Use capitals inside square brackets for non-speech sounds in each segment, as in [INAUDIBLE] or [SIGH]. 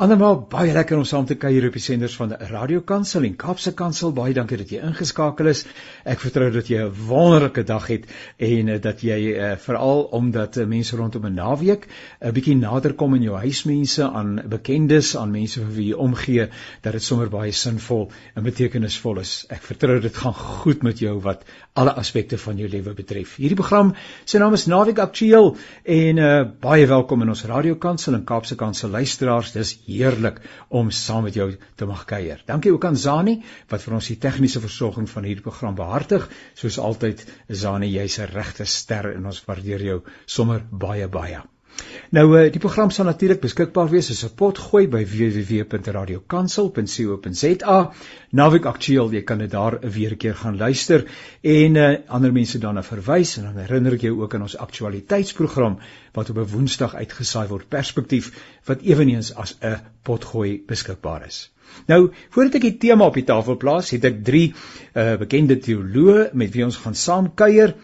Andermaal baie lekker om saam te kuier op die senders van Radio Kansel en Kaapse Kansel. Baie dankie dat jy ingeskakel is. Ek vertrou dat jy 'n wonderlike dag het en uh, dat jy uh, veral omdat uh, mense rondom 'n naweek 'n uh, bietjie nader kom in jou huismense, aan bekendes, aan mense vir wie jy omgee, dat dit sommer baie sinvol en betekenisvol is. Ek vertrou dit gaan goed met jou wat alle aspekte van jou lewe betref. Hierdie program se naam is Naweek Aktueel en uh, baie welkom in ons Radio Kansel en Kaapse Kansel luisteraars. Dis heerlik om saam met jou te mag kuier. Dankie ook aan Zani wat vir ons die tegniese versorging van hierdie program behartig. Soos altyd, Zani, jy's 'n regte ster en ons waardeer jou sommer baie baie. Nou eh, die program sal natuurlik beskikbaar wees as 'n potgooi by www.radiokansel.co.za. Naweek aktueel, jy kan dit daar weer 'n keer gaan luister en uh, ander mense daarna verwys en dan herinner ek jou ook aan ons aktualiteitsprogram wat op 'n Woensdag uitgesaai word Perspektief wat ewenigs as 'n potgooi beskikbaar is. Nou, voordat ek die tema op die tafel plaas, het ek drie uh, bekende teoloë met wie ons gaan saamkuier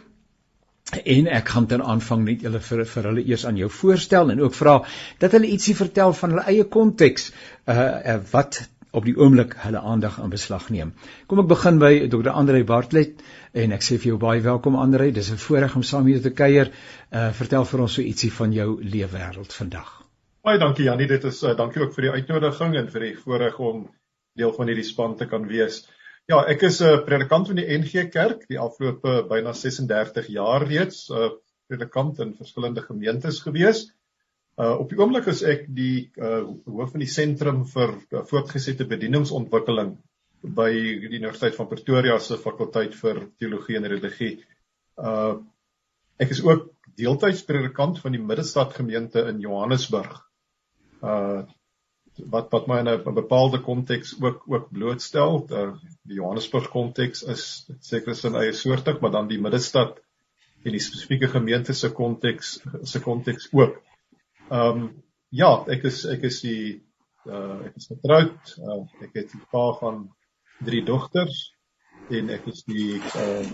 en ek gaan dan aanvang net hulle vir vir hulle eers aan jou voorstel en ook vra dat hulle ietsie vertel van hulle eie konteks uh, uh wat op die oomblik hulle aandag in beslag neem. Kom ek begin by Dr. Andre Bartlett en ek sê vir jou baie welkom Andre. Dis 'n voorreg om saam hier te kuier. Uh vertel vir ons so ietsie van jou leefwêreld vandag. Baie dankie Jannie. Dit is uh, dankie ook vir die uitnodiging en vir die voorreg om deel van hierdie span te kan wees. Ja, ek is 'n uh, predikant van die NG Kerk die afgelope byna 36 jaar reeds, 'n uh, predikant in verskillende gemeentes gewees. Uh op die oomblik is ek die uh hoof van die sentrum vir uh, voortgesette bedieningsontwikkeling by die Universiteit van Pretoria se fakulteit vir teologie en religie. Uh ek is ook deeltyds predikant van die Middestad gemeente in Johannesburg. Uh wat wat my in 'n bepaalde konteks ook ook blootstel. Die Johannesburg konteks is seker sin eie soortig, maar dan die middestad en die spesifieke gemeente se konteks se konteks ook. Ehm um, ja, ek is ek is die uh ek is getroud. Uh, ek het 'n pa van drie dogters en ek is die uh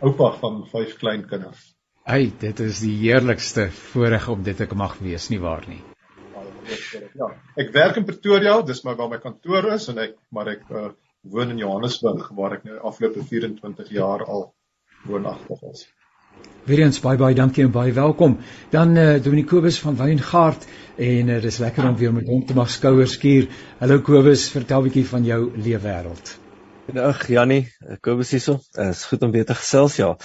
oupa van vyf kleinkinders. Hey, dit is die heerlikste voorreg om dit te mag wees, nie waar nie? Ja, ek werk in Pretoria, dis maar waar my kantoor is en ek maar ek uh, woon in Johannesburg waar ek nou afgelope 24 jaar al woonagtig is. Weerens baie baie dankie en baie welkom. Dan eh uh, Dominee Kobus van Wyngaard en uh, dis lekker om weer met hom te mag skouers skuur. Hallo Kobus, vertel 'n bietjie van jou leefwêreld. Ag Jannie, Kobus hierso. Dit is goed om weer te gesels ja.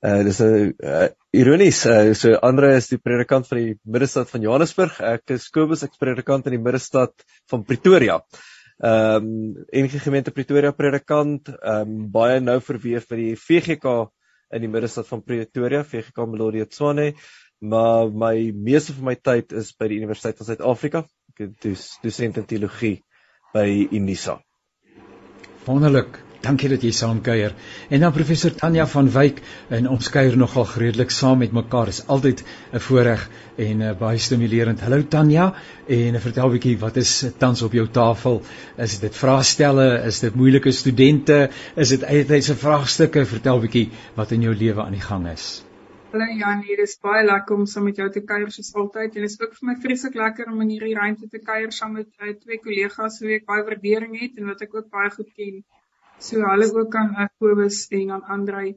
Uh dis 'n uh, ironies. Uh, so Andre is die predikant van die middestad van Johannesburg. Ek is Kobus, ek predikant in die middestad van Pretoria. Ehm um, enige gemeente Pretoria predikant, ehm um, baie nou verweef met die VGK in die middestad van Pretoria, VGK Melodie Tswane, maar my meeste van my tyd is by die Universiteit van Suid-Afrika. Ek is dosent in teologie by Unisa. Wonderlik. Dankie dat jy saamkuier. En dan professor Tanya van Wyk en ons kuier nogal redelik saam met mekaar. Dit is altyd 'n voorreg en uh, baie stimulerend. Hallo Tanya en uh, vertel 'n bietjie wat is tans op jou tafel? Is dit vraestelle? Is dit moeilike studente? Is dit uitheidse vraagstukke? Vertel 'n bietjie wat in jou lewe aan die gang is. Hallo Jan, hier is baie lekker om saam met jou te kuier soos altyd. En dit is ook vir my vreeslik lekker om in hierdie ruimte te kuier saam met uh, twee kollegas wie ek baie waardering het en wat ek ook baie goed ken. So hulle ook aan Kobus en aan Andrei.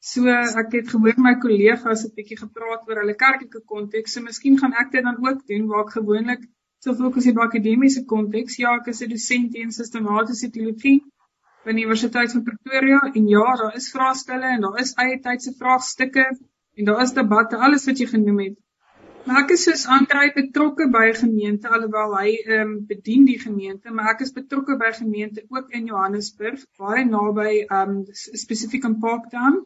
So ek het gehoor my kollegas het 'n bietjie gepraat oor hulle kerklike konteks. So miskien gaan ek dit dan ook doen waar ek gewoonlik so fokus op akademiese konteks. Ja, ek is 'n dosent in sistematiese teologie by die Universiteit van Pretoria en ja, daar is vraestelle en daar is eie tydse vraagstukke en daar is debatte, alles wat jy genoem het. Maar ek is soos Andrei betrokke by gemeente alhoewel hy ehm um, bedien die gemeente, maar ek is betrokke by gemeente ook in Johannesburg, baie naby ehm um, spesifiek in Parktown.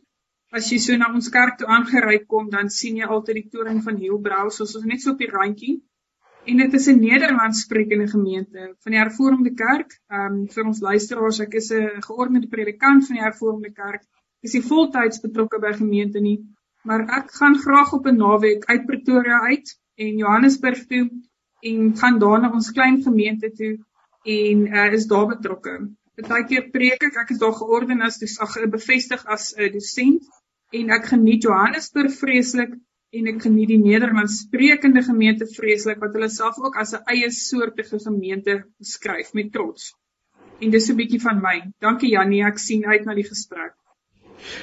As jy so na ons kerk toe aangery kom, dan sien jy altyd die toring van Hielbrau, soos ons net so op die randjie. En dit is 'n Nederlands sprekende gemeente van die Hervormde Kerk. Ehm um, vir ons luisteraars, ek is 'n geordende predikant van die Hervormde Kerk. Ek is nie voltyds betrokke by gemeente nie, maar ek gaan graag op 'n naweek uit Pretoria uit en Johannesburg toe en gaan daar na ons klein gemeente toe en uh, is daar betrokke. Partykeer preek ek, ek is daar georden as dis ag bevestig as 'n uh, dosent en ek geniet Johannesburg vreeslik en ek geniet die Nederlands sprekende gemeente vreeslik wat hulle self ook as 'n eie soortige gemeente beskryf met trots. En dis 'n bietjie van my. Dankie Janie, ek sien uit na die gesprek.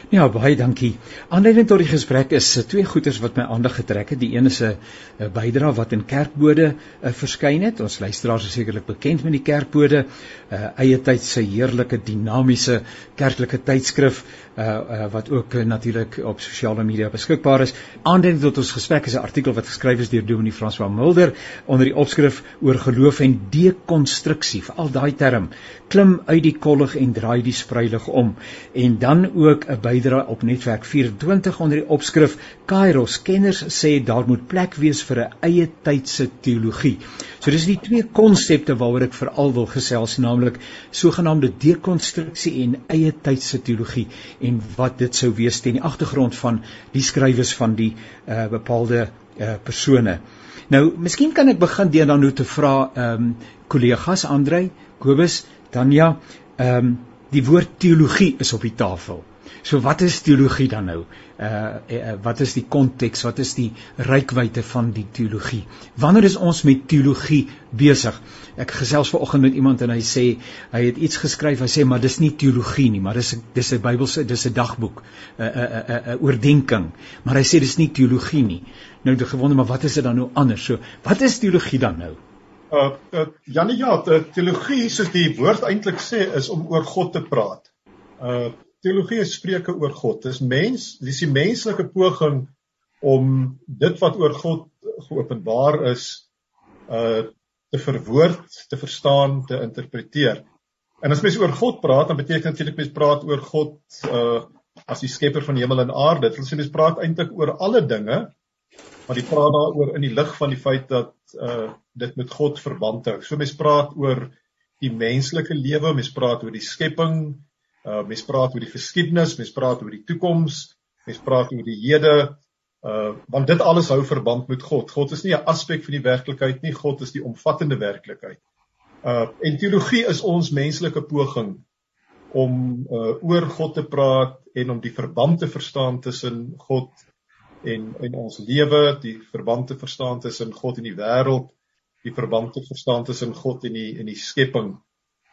Ja, baie dankie. Aanleiding tot die gesprek is eh, twee goeters wat my aandag getrek het. Die een is 'n bydra wat in Kerkbode uh, verskyn het. Ons luisteraars is sekerlik bekend met die Kerkbode, uh, eie tyd se heerlike dinamiese kerklike tydskrif uh, wat ook uh, natuurlik op sosiale media beskikbaar is. Aanleiding tot ons gesprek is 'n artikel wat geskryf is deur Dominee François Mulder onder die opskrif oor geloof en dekonstruksie. Al daai term klim uit die kollig en draai die spreilig om. En dan ook 'n bydrae op netwerk 24 onder die opskrif Kairos kenners sê daar moet plek wees vir 'n eie tydse teologie. So dis die twee konsepte waaroor ek veral wil gesels, naamlik sogenaamde dekonstruksie en eie tydse teologie en wat dit sou wees ten die agtergrond van die skrywers van die uh, bepaalde uh, persone. Nou, miskien kan ek begin deur dan nou te vra ehm um, kollegas Andrei, Kobus, Tanya, ehm um, die woord teologie is op die tafel. So wat is teologie dan nou? Uh, uh wat is die konteks? Wat is die rykwyte van die teologie? Wanneer is ons met teologie besig? Ek gesels vanoggend met iemand en hy sê hy het iets geskryf. Hy sê maar dis nie teologie nie, maar dis dis 'n Bybelse, dis 'n dagboek, 'n 'n 'n 'n oordeenking. Maar hy sê dis nie teologie nie. Nou ek gewonder maar wat is dit dan nou anders? So, wat is teologie dan nou? Uh, uh Janie ja, teologie soos die woord eintlik sê is om oor God te praat. Uh teologie is spreuke oor God. Dis mens, dis die menslike poging om dit wat oor God geopenbaar is uh te verwoord, te verstaan, te interpreteer. En as mens oor God praat, dan beteken natuurlik mens praat oor God uh as die skepper van hemel en aarde. Dit wil sê mens praat eintlik oor alle dinge, maar jy praat daaroor in die lig van die feit dat uh dit met God verband hou. So mens praat oor die menslike lewe, mens praat oor die skepping, Uh mens praat oor die geskiedenis, mens praat oor die toekoms, mens praat oor die hede, uh want dit alles hou verband met God. God is nie 'n aspek van die werklikheid nie, God is die omvattende werklikheid. Uh en teologie is ons menslike poging om uh oor God te praat en om die verband te verstaan tussen God en en ons lewe, die verband te verstaan tussen God en die wêreld, die verband te verstaan tussen God en die en die skepping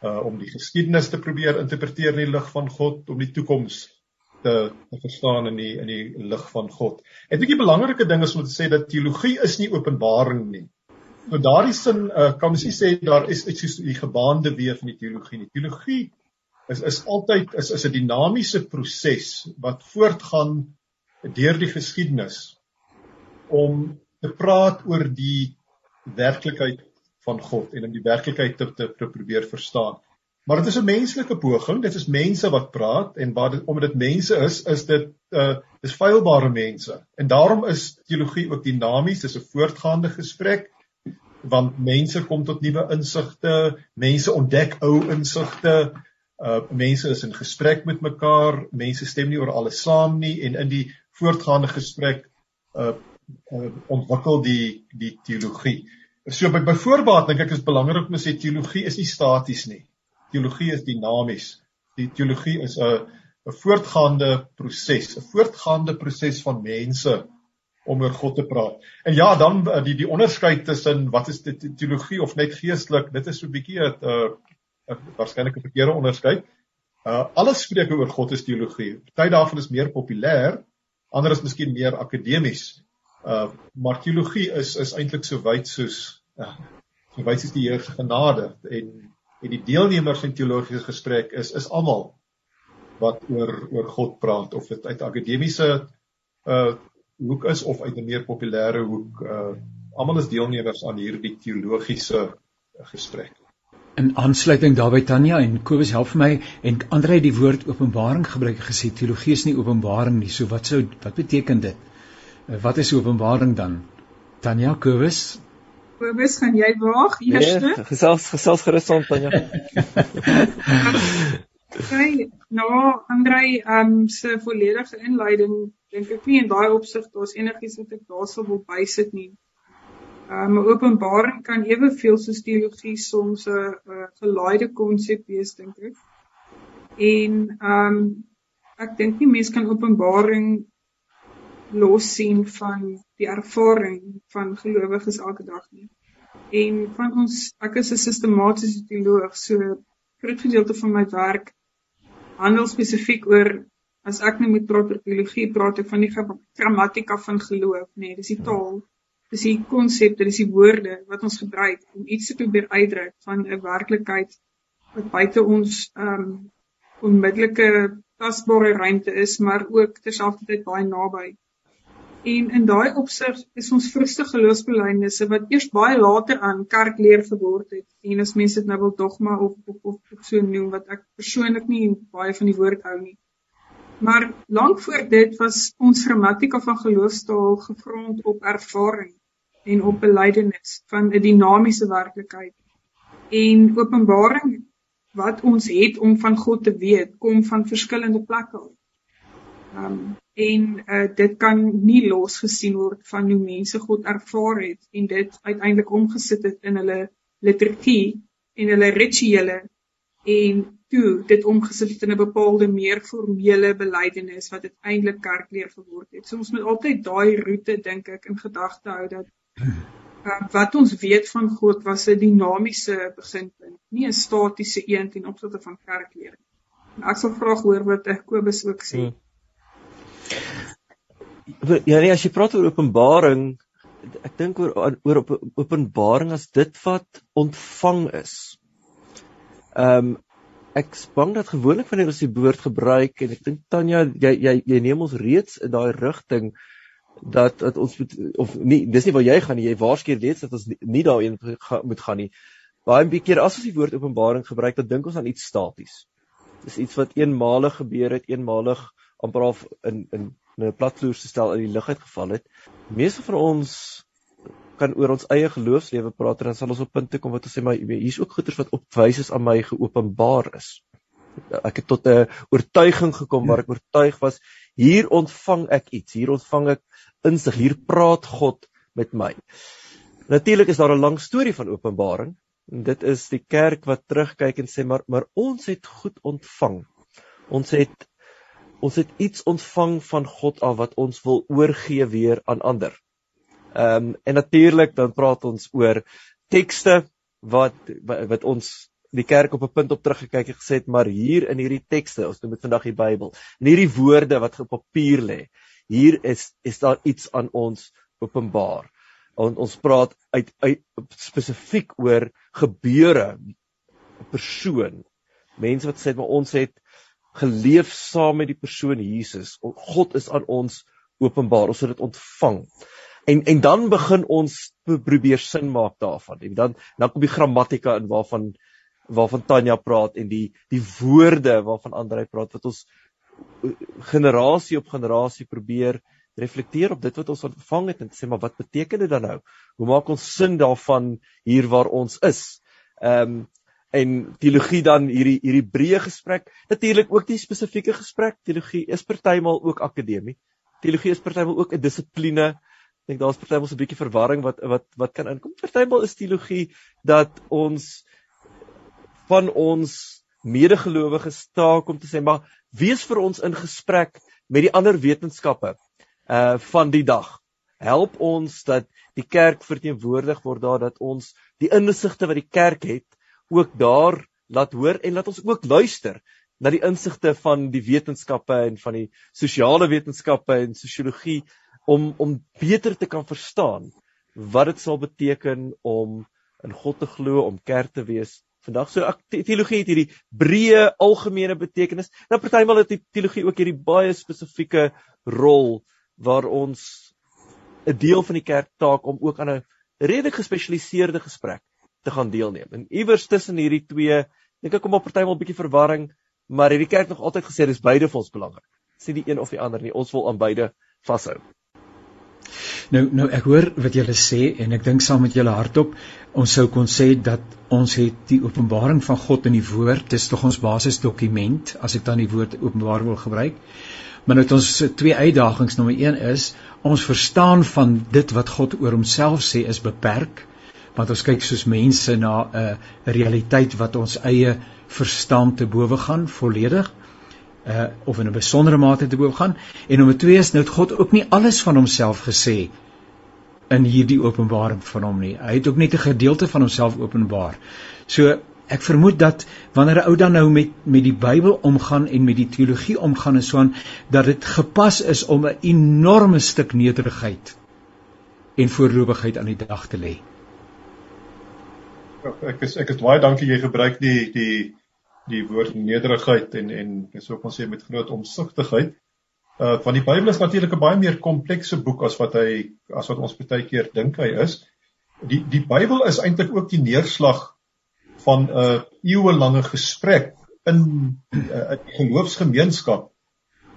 uh om die geskiedenis te probeer interpreteer in die lig van God, om die toekoms te, te verstaan in die in die lig van God. En ek dink die belangrike ding is om te sê dat teologie is nie openbaring nie. So daardie sin uh kan mens sê daar is iets soos die gebaande weef van die teologie nie. Teologie is is altyd is is 'n dinamiese proses wat voortgaan deur die geskiedenis om te praat oor die werklikheid van God en om die werklikheid te, te, te probeer verstaan. Maar dit is 'n menslike poging, dit is mense wat praat en wat omdat dit mense is, is dit uh is feilbare mense. En daarom is teologie ook dinamies, dis 'n voortgaande gesprek want mense kom tot nuwe insigte, mense ontdek ou insigte, uh mense is in gesprek met mekaar, mense stem nie oor alles saam nie en in die voortgaande gesprek uh, uh ontwikkel die die teologie. So by byvoorbeeld dink ek is belangrik om te sê teologie is nie staties nie. Teologie is dinamies. Die teologie is 'n 'n voortgaande proses, 'n voortgaande proses van mense om oor God te praat. En ja, dan eh, die die onderskeid tussen wat is dit teologie of net geestelik, dit is so 'n bietjie 'n 'n waarskynlik 'n verkeerde onderskeid. Uh alles spreuke oor God is teologie. Party daarvan is meer populêr, ander is miskien meer akademies. Uh maar teologie is is eintlik so wyd soos ja, so wyd soos die Here se genade en en die deelnemers in teologiese gesprek is is almal wat oor oor God praat of dit uit akademiese uh hoek is of uit 'n meer populêre hoek uh almal is deelnemers aan hierdie teologiese gesprek. In aansluiting daarbey Tanya en Kobus help vir my en Andre het die woord openbaring gebruik gesê teologie is nie openbaring nie. So wat sou wat beteken dit? Eh, wat is Openbaring dan? Tanya Kobus. Kobus, gaan jy waag eers? Nee, gesels gesels gerus aan Tanya. [LAUGHS] Sy nou Andrei um se volledige inleiding dink ek nie in daai opsig daar's enigiets wat ek daarsou wil bysit nie. Um Openbaring kan eweveel soos teologie soms 'n gelaaide konsep wees dink ek. En um ek dink nie mense kan Openbaring los sien van die ervaring van gelowiges elke dag nie. En van ons ek is 'n sistematiese teoloog, so groot gedeelte van my werk handel spesifiek oor as ek nou met praat oor teologie, praat ek van die grammatika van geloof, nê, nee, dis die taal, dis die konsepte, dis die woorde wat ons gebruik om iets te probeer uitdruk van 'n werklikheid wat buite ons ehm um, onmiddellike tasbare ruimte is, maar ook terselfdertyd baie naby. En in daai opsig is ons vroegste geloofsbelijdenisse wat eers baie later aan kerkleer geword het. En as mense dit nou wil dogma of of of, of so noem wat ek persoonlik nie baie van die woord hou nie. Maar lank voor dit was ons grammatika van geloofstaal gegrond op ervaring en op belydenis van 'n dinamiese werklikheid. En Openbaring wat ons het om van God te weet, kom van verskillende plekke af. Um en uh, dit kan nie losgesien word van hoe mense God ervaar het en dit uiteindelik omgesit het in hulle liturgie en hulle rituele en toe dit omgesit het in 'n bepaalde meer formele belydenis wat uiteindelik kerkleer geword het. So ons moet altyd daai roete dink ek in gedagte hou dat uh, wat ons weet van God was 'n dinamiese beginpunt, nie 'n statiese een ten opsigte van kerkleer nie. Ek sal graag hoor wat Jakobus ook sê. Hmm. Ja nee, as jy praat oor openbaring, ek dink oor oor op openbaring as dit wat ontvang is. Ehm um, ek bang dat gewoonlik wanneer ons die woord gebruik en ek dink Tanya jy jy jy neem ons reeds in daai rigting dat dat ons moet of nie dis nie waar jy gaan jy waarskynlik weet dat ons nie, nie daarin moet gaan nie baie baie keer as ons die woord openbaring gebruik dan dink ons aan iets staties dis iets wat eenmalig gebeur het eenmalig amper half in in 'n platvloer se stel in die lug uitgeval het. Meeste van ons kan oor ons eie geloofslewe praat en dan sal ons op punte kom wat ons sê maar hier's ook goeters wat opwys is aan my geopenbaar is. Ek het tot 'n oortuiging gekom waar ek oortuig was hier ontvang ek iets hier ontvang ek insig hier praat God met my. Natuurlik is daar 'n lang storie van openbaring. En dit is die kerk wat terugkyk en sê maar maar ons het goed ontvang. Ons het ons het iets ontvang van God af wat ons wil oorgee weer aan ander. Ehm um, en natuurlik dan praat ons oor tekste wat wat ons die kerk op 'n punt op teruggekyk en gesê het maar hier in hierdie tekste ons noem dit vandag die Bybel en hierdie woorde wat op papier lê hier is is daar iets aan ons openbaar. En ons praat uit, uit spesifiek oor gebeure persoon mense wat sê maar ons het geleef saam met die persoon Jesus God is aan ons openbaar ons het dit ontvang en en dan begin ons probeer sin maak daarvan en dan dan kom die grammatika in waarvan waarvan Tanya praat en die die woorde waarvan Andrei praat wat ons eh, generasie op generasie probeer reflekteer op dit wat ons ontvang het en sê maar wat beteken dit dan nou? Hoe maak ons sin daarvan hier waar ons is? Ehm um, en teologie dan hierdie hierdie breë gesprek, natuurlik ook die spesifieke gesprek. Teologie is partymal ook akademie. Teologie is partymal ook 'n dissipline. Ek dink daar's partymal so 'n bietjie verwarring wat wat wat kan inkom. Partymal is teologie dat ons van ons medegelowiges taak om te sê maar wees vir ons in gesprek met die ander wetenskappe uh van die dag. Help ons dat die kerk verteenwoordig word daar dat ons die insigte wat die kerk het ook daar laat hoor en laat ons ook luister na die insigte van die wetenskappe en van die sosiale wetenskappe en sosiologie om om beter te kan verstaan wat dit sal beteken om in God te glo, om kerk te wees vandag. So teologie het hierdie breë algemene betekenis. Nou partymal het die teologie ook hierdie baie spesifieke rol waar ons 'n deel van die kerk taak om ook aan 'n redelik gespesialiseerde gesprek te gaan deelneem. En iewers tussen hierdie twee, dink ek kom op partymal 'n bietjie verwarring, maar hierdie kerk nog altyd gesê dis beide vir ons belangrik. Sien die een of die ander nie, ons wil aan beide vashou. Nou nou ek hoor wat julle sê en ek dink saam met julle hardop ons sou kon sê dat ons het die openbaring van God in die woord dis tog ons basisdokument as ek dan die woord openbaar wil gebruik. Maar nou het ons twee uitdagings nommer 1 is ons verstaan van dit wat God oor homself sê is beperk want ons kyk soos mense na 'n uh, realiteit wat ons eie verstand te bowe gaan volledig uh of in 'n besondere mate te boven gaan en nommer 2 is nou God ook nie alles van homself gesê in hierdie openbaring van hom nie. Hy het ook net 'n gedeelte van homself openbaar. So ek vermoed dat wanneer 'n ou dan nou met met die Bybel omgaan en met die teologie omgaan en so aan dat dit gepas is om 'n enorme stuk nederigheid en voorlopigheid aan die dag te lê. Ja, ek is ek is baie dankie jy gebruik die die die woord nederigheid en en so kon sê met groot omsigtigheid. Uh want die Bybel is natuurlik 'n baie meer komplekse boek as wat hy as wat ons baie keer dink hy is. Die die Bybel is eintlik ook die neerslag van 'n uh, eeuelange gesprek in 'n uh, geloofsgemeenskap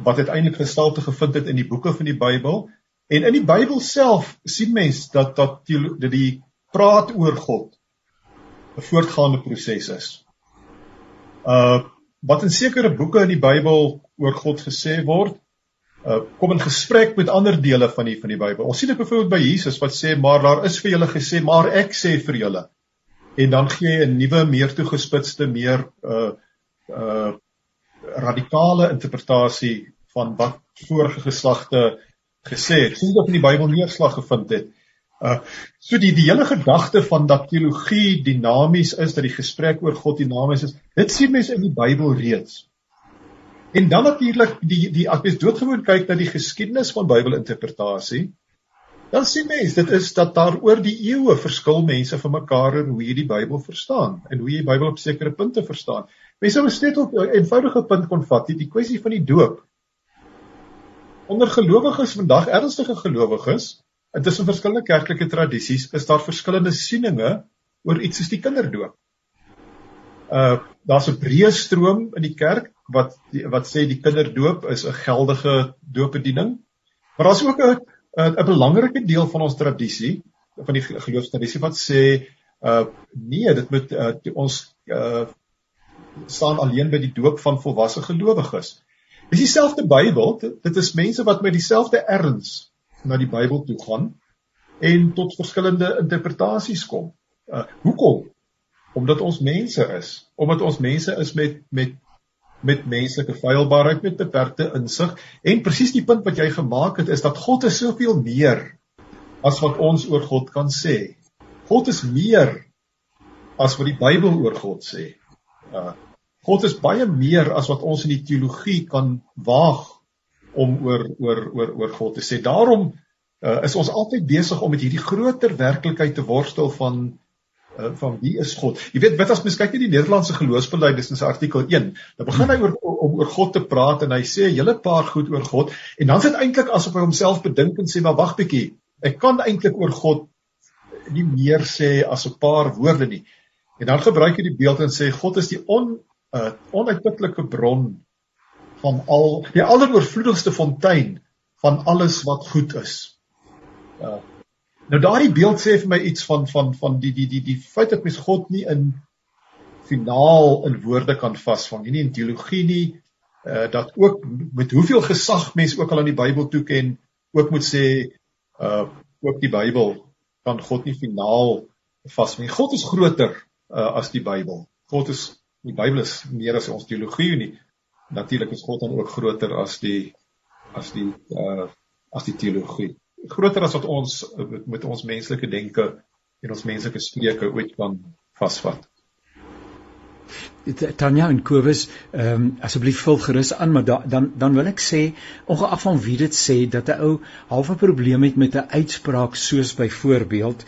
wat uiteindelik gestalte gevind het in die boeke van die Bybel. En in die Bybel self sien mens dat dat die, die praat oor God 'n voortgaande proses is. Uh wat in sekere boeke in die Bybel oor God gesê word, uh kom in gesprek met ander dele van die van die Bybel. Ons sien dit byvoorbeeld by Jesus wat sê maar daar is vir julle gesê, maar ek sê vir julle. En dan gee hy 'n nuwe, meer toegespitste, meer uh uh radikale interpretasie van wat vorige geslagte gesê het. Sien of in die Bybel neerslag gevind het. Uh so die die hele gedagte van dat teologie dinamies is, dat die gesprek oor God dinamies is, dit sien mense in die Bybel reeds. En dan natuurlik die die as mens doodgewoon kyk na die geskiedenis van Bybelinterpretasie, dan sien mense dit is dat daar oor die eeue verskil mense van mekaar in hoe jy die Bybel verstaan en hoe jy die Bybel op sekere punte verstaan. Mense sou net op 'n eenvoudige punt kon vat, die, die kwessie van die doop. Onder gelowiges vandag, ernstige gelowiges, Intussen verskillende kerklike tradisies is daar verskillende sieninge oor iets soos die kinderdoop. Uh daar's 'n breë stroom in die kerk wat die, wat sê die kinderdoop is 'n geldige doopbediening. Maar daar's ook 'n 'n belangrike deel van ons tradisie, van die geloofstradisie wat sê uh nee, dit moet uh, ons uh staan alleen by die doop van volwasse gelowiges. Dis dieselfde Bybel, dit is mense wat met dieselfde erns na die Bybel toe gaan en tot verskillende interpretasies kom. Uh hoekom? Omdat ons mense is, omdat ons mense is met met met menslike feilbaarheid met beperkte insig en presies die punt wat jy gemaak het is dat God is soveel meer as wat ons oor God kan sê. God is meer as wat die Bybel oor God sê. Uh God is baie meer as wat ons in die teologie kan waag om oor oor oor oor God te sê. Daarom uh, is ons altyd besig om met hierdie groter werklikheid te worstel van uh, van wie is God? Jy weet, wat as mens kyk na die Nederlandse geloofsbelijdenis in sy artikel 1, dan begin hy oor om oor God te praat en hy sê 'n hele paar goed oor God en dan sit eintlik asof hy homself bedink en sê maar wag bietjie, ek kan eintlik oor God nie meer sê as 'n paar woorde nie. En dan gebruik hy die beeld en sê God is die on uh, onuitputlike bron van al die alleroorvloedigste fontein van alles wat goed is. Uh, nou daardie beeld sê vir my iets van van van die die die die feit dat mens God nie in finaal in woorde kan vasvang nie in teologie nie uh dat ook met hoeveel gesag mens ook al aan die Bybel toeken ook moet sê uh ook die Bybel kan God nie finaal vasvang. God is groter uh as die Bybel. God is die Bybel is meer as ons teologie nie natuurlik is God dan ook groter as die as die uh as die teologie. Groter as wat ons met ons menslike denke en ons menslike spreuke ooit kan vasvat. Tanya en Kobus, ehm um, asseblief vul gerus aan, maar da, dan dan wil ek sê ongeag van wie dit sê dat 'n ou half 'n probleem het met 'n uitspraak soos byvoorbeeld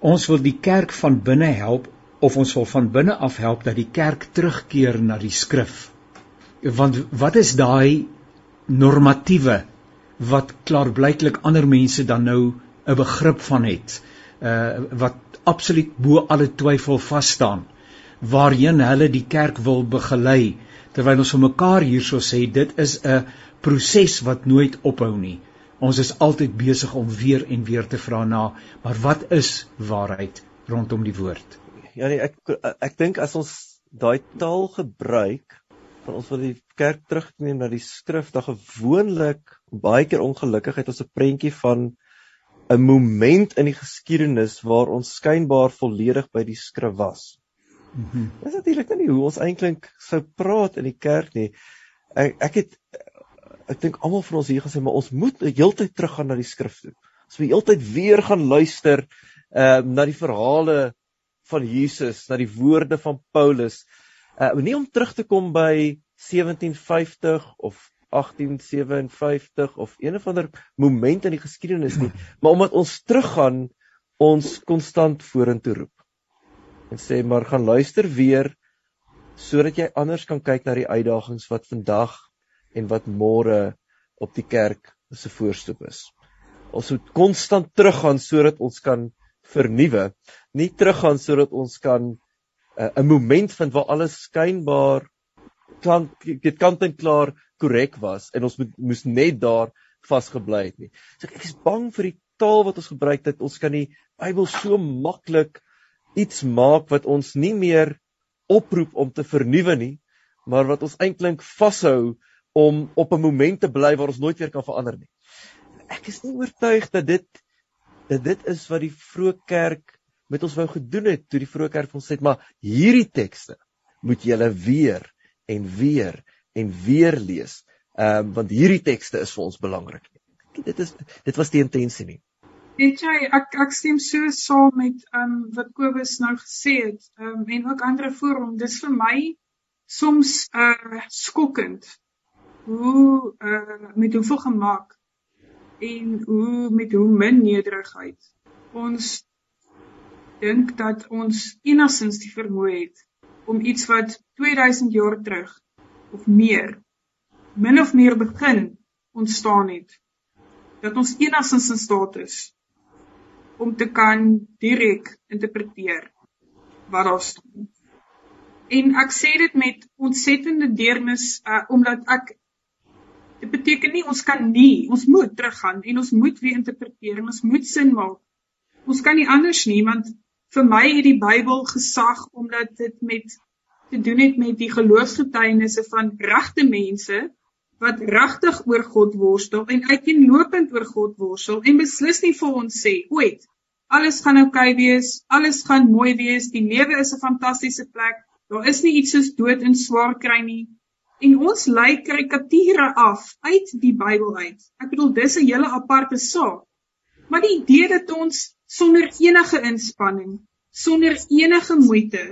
ons wil die kerk van binne help of ons wil van binne af help dat die kerk terugkeer na die skrif want wat is daai normatiewe wat klaarblyklik ander mense dan nou 'n begrip van het uh wat absoluut bo alle twyfel vas staan waarheen hulle die kerk wil begelei terwyl ons vir mekaar hierso sê dit is 'n proses wat nooit ophou nie. Ons is altyd besig om weer en weer te vra na maar wat is waarheid rondom die woord? Ja nee ek ek dink as ons daai taal gebruik van ons wil die kerk terugneem na die skrif, dan gewoonlik baie keer ongelukkigheid ons 'n prentjie van 'n moment in die geskiedenis waar ons skynbaar volledig by die skrif was. Mm Dis natuurlik nie hoe ons eintlik sou praat in die kerk nie. ek ek het ek dink almal van ons hier gesê maar ons moet heeltyd teruggaan na die skrif toe. Ons moet heeltyd weer gaan luister ehm uh, na die verhale van Jesus, na die woorde van Paulus. Uh nie om terug te kom by 1750 of 1857 of een of ander moment in die geskiedenis nie, maar omdat ons teruggaan ons konstant vorentoe roep. En sê maar gaan luister weer sodat jy anders kan kyk na die uitdagings wat vandag en wat môre op die kerk se voorstoep is. Ons moet konstant teruggaan sodat ons kan vernuwe, nie teruggaan sodat ons kan 'n moment vind waar alles skynbaar klank dit kant en klaar korrek was en ons moet moes net daar vasgebly het nie. So ek is bang vir die taal wat ons gebruik dat ons kan die Bybel so maklik iets maak wat ons nie meer oproep om te vernuwe nie, maar wat ons eintlik vashou om op 'n moment te bly waar ons nooit weer kan verander nie. Ek is nie oortuig dat dit dat dit is wat die vroeë kerk met ons wou gedoen het toe die vroeë kerk ons sê maar hierdie tekste moet julle weer en weer en weer lees. Ehm um, want hierdie tekste is vir ons belangrik. Dit is dit was die intensie nie. Weet jy, ek ek stem so saam met ehm um, wat Kobus nou gesê het, ehm um, en ook ander voor hom. Dis vir my soms uh skokkend hoe uh met hoeveel gemaak en hoe met hoe min nederigheid ons dink dat ons enigstens die vermoë het om iets wat 2000 jaar terug of meer min of meer begin ontstaan het dat ons enigstens in staat is om te kan direk interpreteer wat daar staan. En ek sê dit met ontsettende deernis uh, omdat ek dit beteken nie ons kan nie, ons moet teruggaan en ons moet weer interpreteer en ons moet sin maak. Ons kan nie anders nie want vir my het die Bybel gesag omdat dit met te doen het met die geloofsgetuienisse van regte mense wat regtig oor God worstel en uiteenlopend oor God worstel en beslis nie vir ons sê ooit alles gaan oukei okay wees, alles gaan mooi wees, die lewe is 'n fantastiese plek. Daar is nie iets soos dood en swaar kry nie. En ons lei karikature af uit die Bybel uit. Ek bedoel dis 'n hele aparte saak. Maar die idee dat ons sonder enige inspanning, sonder enige moeite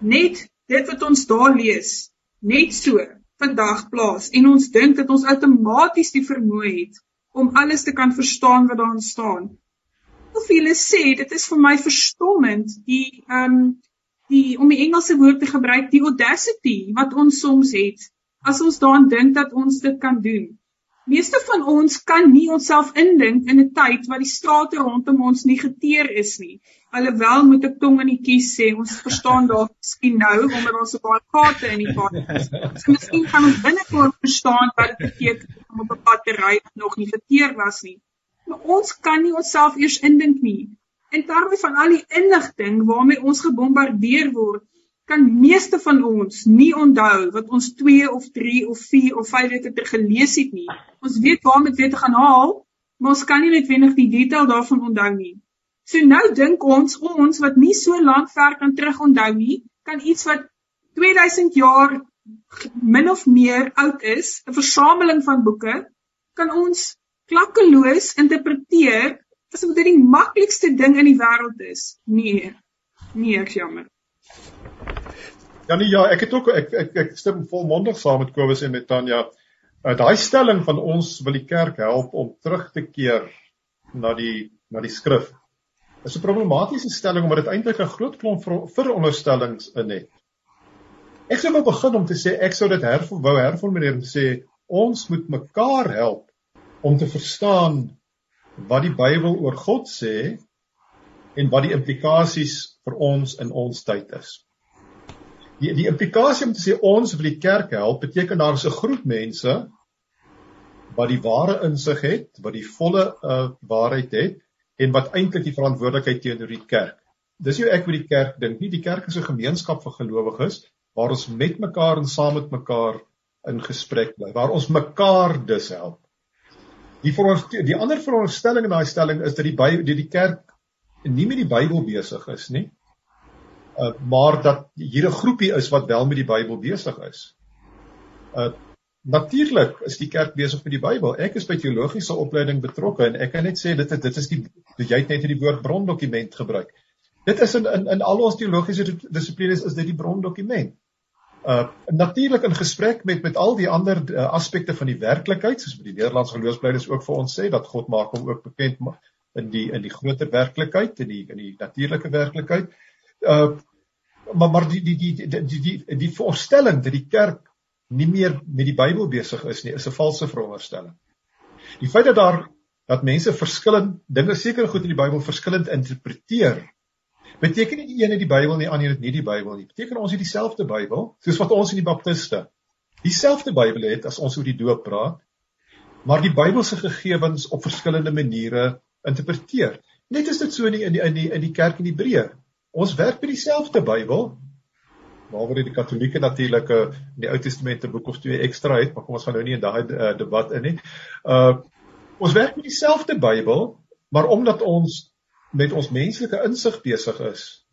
net dit wat ons daar lees, net so vandag plaas en ons dink dat ons outomaties die vermoë het om alles te kan verstaan wat daarin staan. Of hulle sê dit is vir my verstommend die ehm um, die om die Engelse woord te gebruik die audacity wat ons soms het as ons daaraan dink dat ons dit kan doen. Meeste van ons kan nie onsself indink in 'n tyd wat die strate rondom ons nie geteer is nie. Alhoewel moet ek tong in die kies sê, ons verstaan dalk miskien nou omdat ons 'n paar gate in die pad het. So miskien gaan ons binnekort verstaan wat dit beteken om op 'n pad te ry wat nog nie geteer was nie. Maar ons kan nie onsself eers indink nie. En terwyl van al die inligting waarmee ons gebombardeer word, kan meeste van ons nie onthou wat ons 2 of 3 of 4 of 5 weke ter gelees het nie. Ons weet waar om dit weer te gaan haal, maar ons kan nie net wenig die detail daarvan onthou nie. So nou dink ons ons wat nie so lank ver kan terug onthou nie, kan iets wat 2000 jaar min of meer oud is, 'n versameling van boeke, kan ons klakkeloos interpreteer asof dit die maklikste ding in die wêreld is. Nee. Nee, ek jammer. Ja nee ja, ek het ook ek ek, ek stem volmondig saam met Kobus en met Tanya. Uh, Daai stelling van ons wil die kerk help om terug te keer na die na die skrif is 'n problematiese stelling omdat dit eintlik 'n groot klomp veronderstellings in het. Ek sou wou begin om te sê ek sou dit hervou wou herformuleer en sê ons moet mekaar help om te verstaan wat die Bybel oor God sê en wat die implikasies vir ons in ons tyd is. Die die implikasie om te sê ons wil die kerk help beteken daar is 'n groep mense wat die ware insig het, wat die volle uh, waarheid het en wat eintlik die verantwoordelikheid teenoor die kerk. Dis hoe ek oor die kerk dink. Nie die kerk is 'n gemeenskap vir gelowiges waar ons met mekaar en saam met mekaar in gesprek bly, waar ons mekaar dus help. Die die ander veronderstelling in daai stelling is dat die by die, die kerk nie met die Bybel besig is nie. Uh maar dat hier 'n groepie is wat wel met die Bybel besig is. Uh natuurlik is die kerk besig met die Bybel. Ek is by teologiese opleiding betrokke en ek kan net sê dit dit is die jy het net hierdie woord brondokument gebruik. Dit is in in in al ons teologiese dissiplines is dit die brondokument. Uh natuurlik in gesprek met met al die ander uh, aspekte van die werklikheid soos met die Nederlandse geloofsblydes ook vir ons sê dat God maak hom ook bekend in die in die groter werklikheid in die in die natuurlike werklikheid. Uh maar maar die die die die die die, die, die voorstelling dat die kerk nie meer met die Bybel besig is nie, is 'n valse veronderstelling. Die feit dat daar dat mense verskillend dinge seker goed in die Bybel verskillend interpreteer, beteken nie die een het die Bybel nie, ander het nie die Bybel nie. Beteken ons het dieselfde Bybel, soos wat ons in die Baptiste dieselfde Bybel het as ons oor die doop praat, maar die Bybelse gegevens op verskillende maniere interpreteer. Net is dit so in die in die in die, in die kerk in Hebreë. Ons werk met dieselfde Bybel, dat die Katolieke natuurlik in die Ou Testament 'n boek of twee ekstra het, maar kom ons gaan nou nie in daai uh, debat in nie. Uh ons werk met dieselfde Bybel, maar omdat ons met ons menslike insig besig is,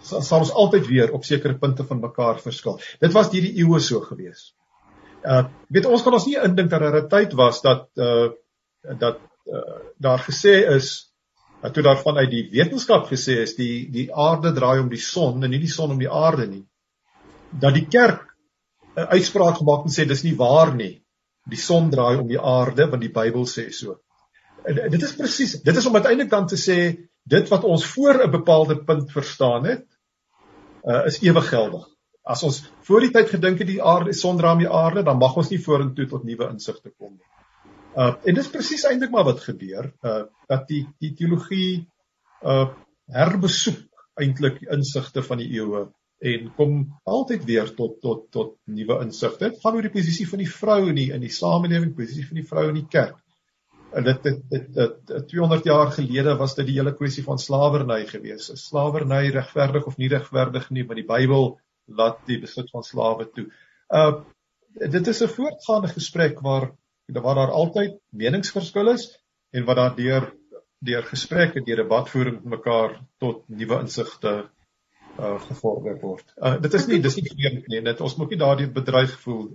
sal, ons altyd weer op sekere punte van mekaar verskil. Dit was hierdie eeue so gewees. Uh weet ons kan ons nie indink dat daar 'n tyd was dat uh dat uh, daar gesê is dat toe daarvan uit die wetenskap gesê is die die aarde draai om die son en nie die son om die aarde nie. Dat die kerk 'n uitspraak gemaak en sê dis nie waar nie. Die son draai om die aarde want die Bybel sê so. En dit is presies, dit is om uiteindelik dan te sê dit wat ons voor 'n bepaalde punt verstaan het, uh, is ewig geldig. As ons voor die tyd gedink het die aarde son draai om die aarde, dan mag ons nie vorentoe tot nuwe insigte kom nie. Uh en dis presies eintlik maar wat gebeur, uh dat die die teologie uh herbesoek eintlik insigte van die eeue en kom altyd weer tot tot tot nuwe insigte. Dit gaan oor die posisie van die vrou in die in die samelewing, posisie van die vrou in die kerk. En dit dit dit, dit, dit 200 jaar gelede was dit die hele kwessie van slawerny gewees. Is slawerny regverdig of nie regverdig nie, want die Bybel laat die besit van slawe toe. Uh dit is 'n voortgaande gesprek waar waar daar altyd meningsverskille is en wat daar deur deur gesprekke, deur debatvoering met mekaar tot nuwe insigte uh gevorder word. Uh dit is nie dis nie vreemd nie. Dit ons moet nie daardie bedreig voel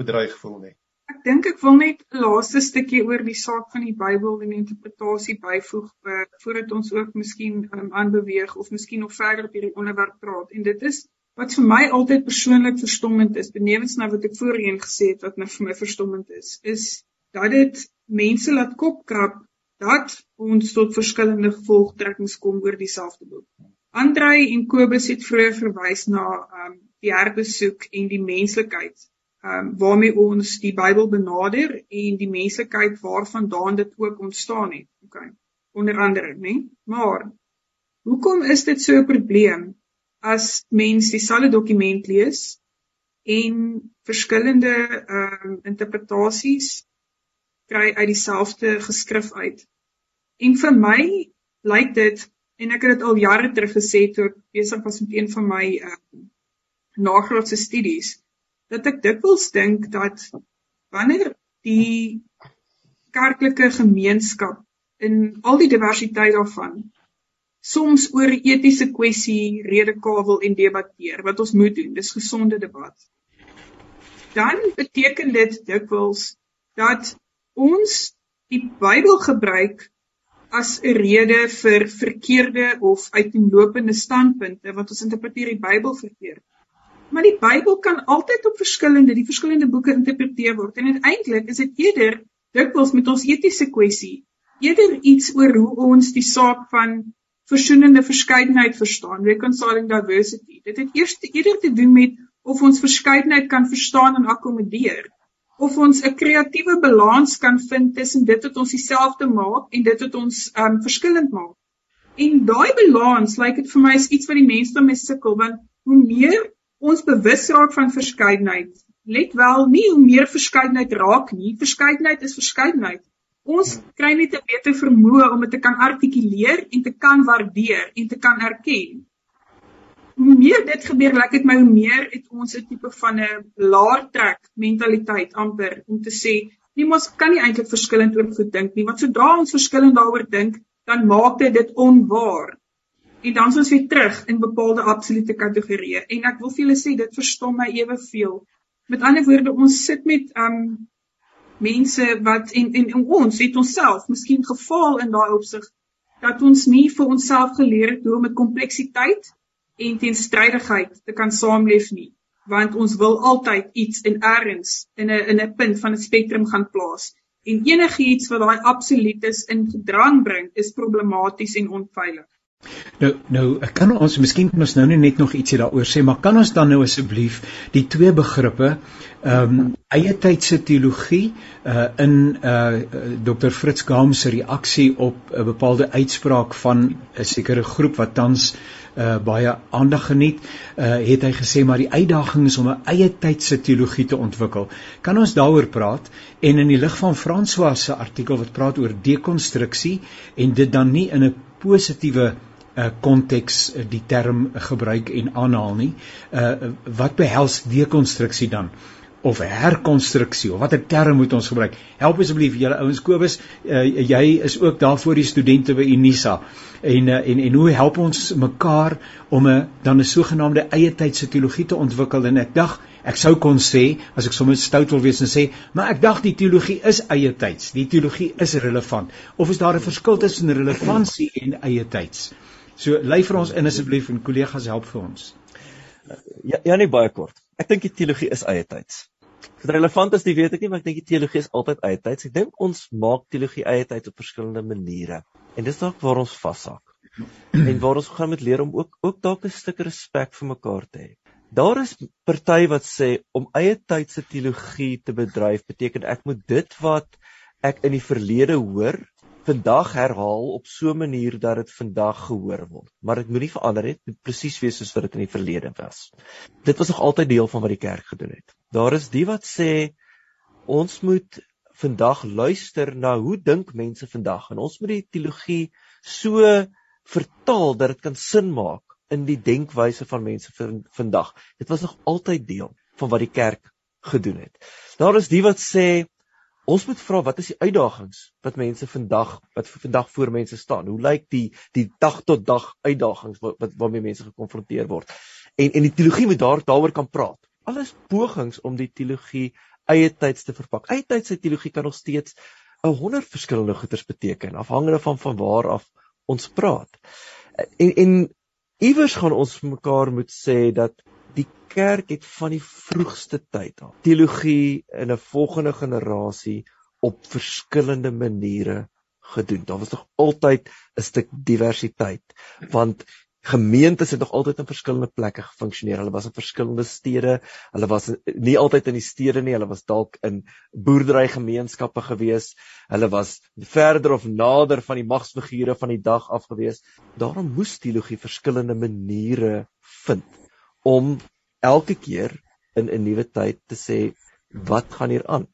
bedreig voel nie. Ek dink ek wil net laaste stukkie oor die saak van die Bybel en die interpretasie byvoeg uh, voordat ons ook miskien um, aanbeweeg of miskien nog verder op hierdie onderwerp praat. En dit is wat vir my altyd persoonlik verstommend is, benewens nou wat ek voorheen gesê het wat nou vir my verstommend is, is dat dit mense laat kopkrap dat ons tot verskillende gevolgtrekkings kom oor dieselfde boek. Andrei en Kobus het vroeër verwys na um die herbesoek en die menslikheid um waarmee ons die Bybel benader en die menslikheid waarvandaan dit ook ontstaan het. OK. Onder andere, né? Maar hoekom is dit so 'n probleem as mens dieselfde dokument lees en verskillende um interpretasies kry uit dieselfde geskrif uit? En vir my lyk dit en ek het dit al jare terug gesê toe ek besig was met een van my uh, nagraadse studies dat ek dikwels dink dat wanneer die kerklike gemeenskap in al die diversiteit daarvan soms oor etiese kwessie redekawel en debatteer wat ons moet doen dis gesonde debat dan beteken dit dikwels dat ons die Bybel gebruik as 'n rede vir verkeerde of uiteenlopende standpunte want ons interpreteer die Bybel verkeerd. Maar die Bybel kan altyd op verskillende die verskillende boeke interpreteer word en uiteindelik is dit eerder dikwels met ons etiese kwessie eerder iets oor hoe ons die saak van versoenende verskeidenheid verstaan, reconciling diversity. Dit het eers eerder te doen met of ons verskeidenheid kan verstaan en akkommodeer of ons 'n kreatiewe balans kan vind tussen dit wat ons dieselfde maak en dit wat ons um verskillend maak. En daai balans, lyk like dit vir my is iets wat die mense mee sukkel want hoe meer ons bewus raak van verskeidenheid, let wel, nie hoe meer verskeidenheid raak nie, verskeidenheid is verskeidenheid. Ons kry net 'n beter vermoë om dit te kan artikuleer en te kan waardeer en te kan erken. Hoe meer dit gebeur, lyk dit my hoe meer het ons 'n tipe van 'n laer trek mentaliteit amper om te sê, nie mos kan nie eintlik verskillend oor goed dink nie, want sodra ons verskillend daaroor dink, dan maak dit dit onwaar. En dan is ons weer terug in bepaalde absolute kategorieë. En ek wil vir julle sê dit verstom my eweveel Met ander woorde, ons sit met um mense wat en en, en ons het onsself miskien gefaal in daai opsig dat ons nie vir onsself geleer het hoe om met kompleksiteit en teenstrydigheid te kan saamleef nie want ons wil altyd iets in ergens in 'n in 'n punt van 'n spektrum gaan plaas. En enigiets wat daai absolutes in gedrang bring is problematies en onveilig Nou nou kan ons miskien kan ons nou net nog ietsie daaroor sê, maar kan ons dan nou asseblief die twee begrippe ehm um, eie tydse teologie uh in uh Dr Fritz Gaam se reaksie op 'n bepaalde uitspraak van 'n sekere groep wat tans uh baie aandag geniet, uh het hy gesê maar die uitdaging is om 'n eie tydse teologie te ontwikkel. Kan ons daaroor praat en in die lig van François se artikel wat praat oor dekonstruksie en dit dan nie in 'n positiewe konteks uh, die term gebruik en aanhaal nie. Uh wat behels dekonstruksie dan? of herkonstruksie of watter term moet ons gebruik? Help asseblief julle ouens Kobus, uh, jy is ook daar vir die studente by Unisa. En uh, en en hoe help ons mekaar om 'n dan 'n sogenaamde eie tydse teologie te ontwikkel en ek dag ek sou kon sê as ek sommer stout wil wees en sê, maar ek dag die teologie is eie tyds. Die teologie is relevant. Of is daar 'n verskil tussen relevantie en eie tyds? So lei vir ons in asseblief en kollegas help vir ons. Ja, ja nee baie kort. Ek dink die teologie is eie tyds. Dit relevant is, weet ek nie, maar ek dink die teologie is altyd eie tyds. Ek dink ons maak teologie eie tyds op verskillende maniere. En dis dalk waar ons vashak. en waar ons gaan met leer om ook ook dalk 'n stuk respek vir mekaar te hê. Daar is party wat sê om eie tydse teologie te bedryf beteken ek moet dit wat ek in die verlede hoor vandag herhaal op so 'n manier dat dit vandag gehoor word. Maar dit moenie verander dit moet presies wees soos wat dit in die verlede was. Dit was nog altyd deel van wat die kerk gedoen het. Daar is die wat sê ons moet vandag luister na hoe dink mense vandag en ons moet die teologie so vertaal dat dit kan sin maak in die denkwyse van mense van vandag. Dit was nog altyd deel van wat die kerk gedoen het. Daar is die wat sê Ons moet vra wat is die uitdagings wat mense vandag wat vandag voor mense staan? Hoe lyk die die dag tot dag uitdagings wat, wat waarmee mense gekonfronteer word? En en die teologie moet daar daaroor kan praat. Alles pogings om die teologie eie tyds te verpak. Eie tydse teologie kan nog steeds 'n honderd verskillende goeters beteken afhangende van van waar af ons praat. En en iewers gaan ons mekaar moet sê dat die kerk het van die vroegste tyd af teologie in 'n volgende generasie op verskillende maniere gedoen. Daar was nog altyd 'n stuk diversiteit want gemeentes het nog altyd in verskillende plekke gefunksioneer. Hulle was in verskillende stede. Hulle was nie altyd in die stede nie, hulle was dalk in boerderygemeenskappe gewees. Hulle was verder of nader van die magsfigure van die dag af gewees. Daarom moes teologie verskillende maniere vind om elke keer in 'n nuwe tyd te sê wat gaan hier aan.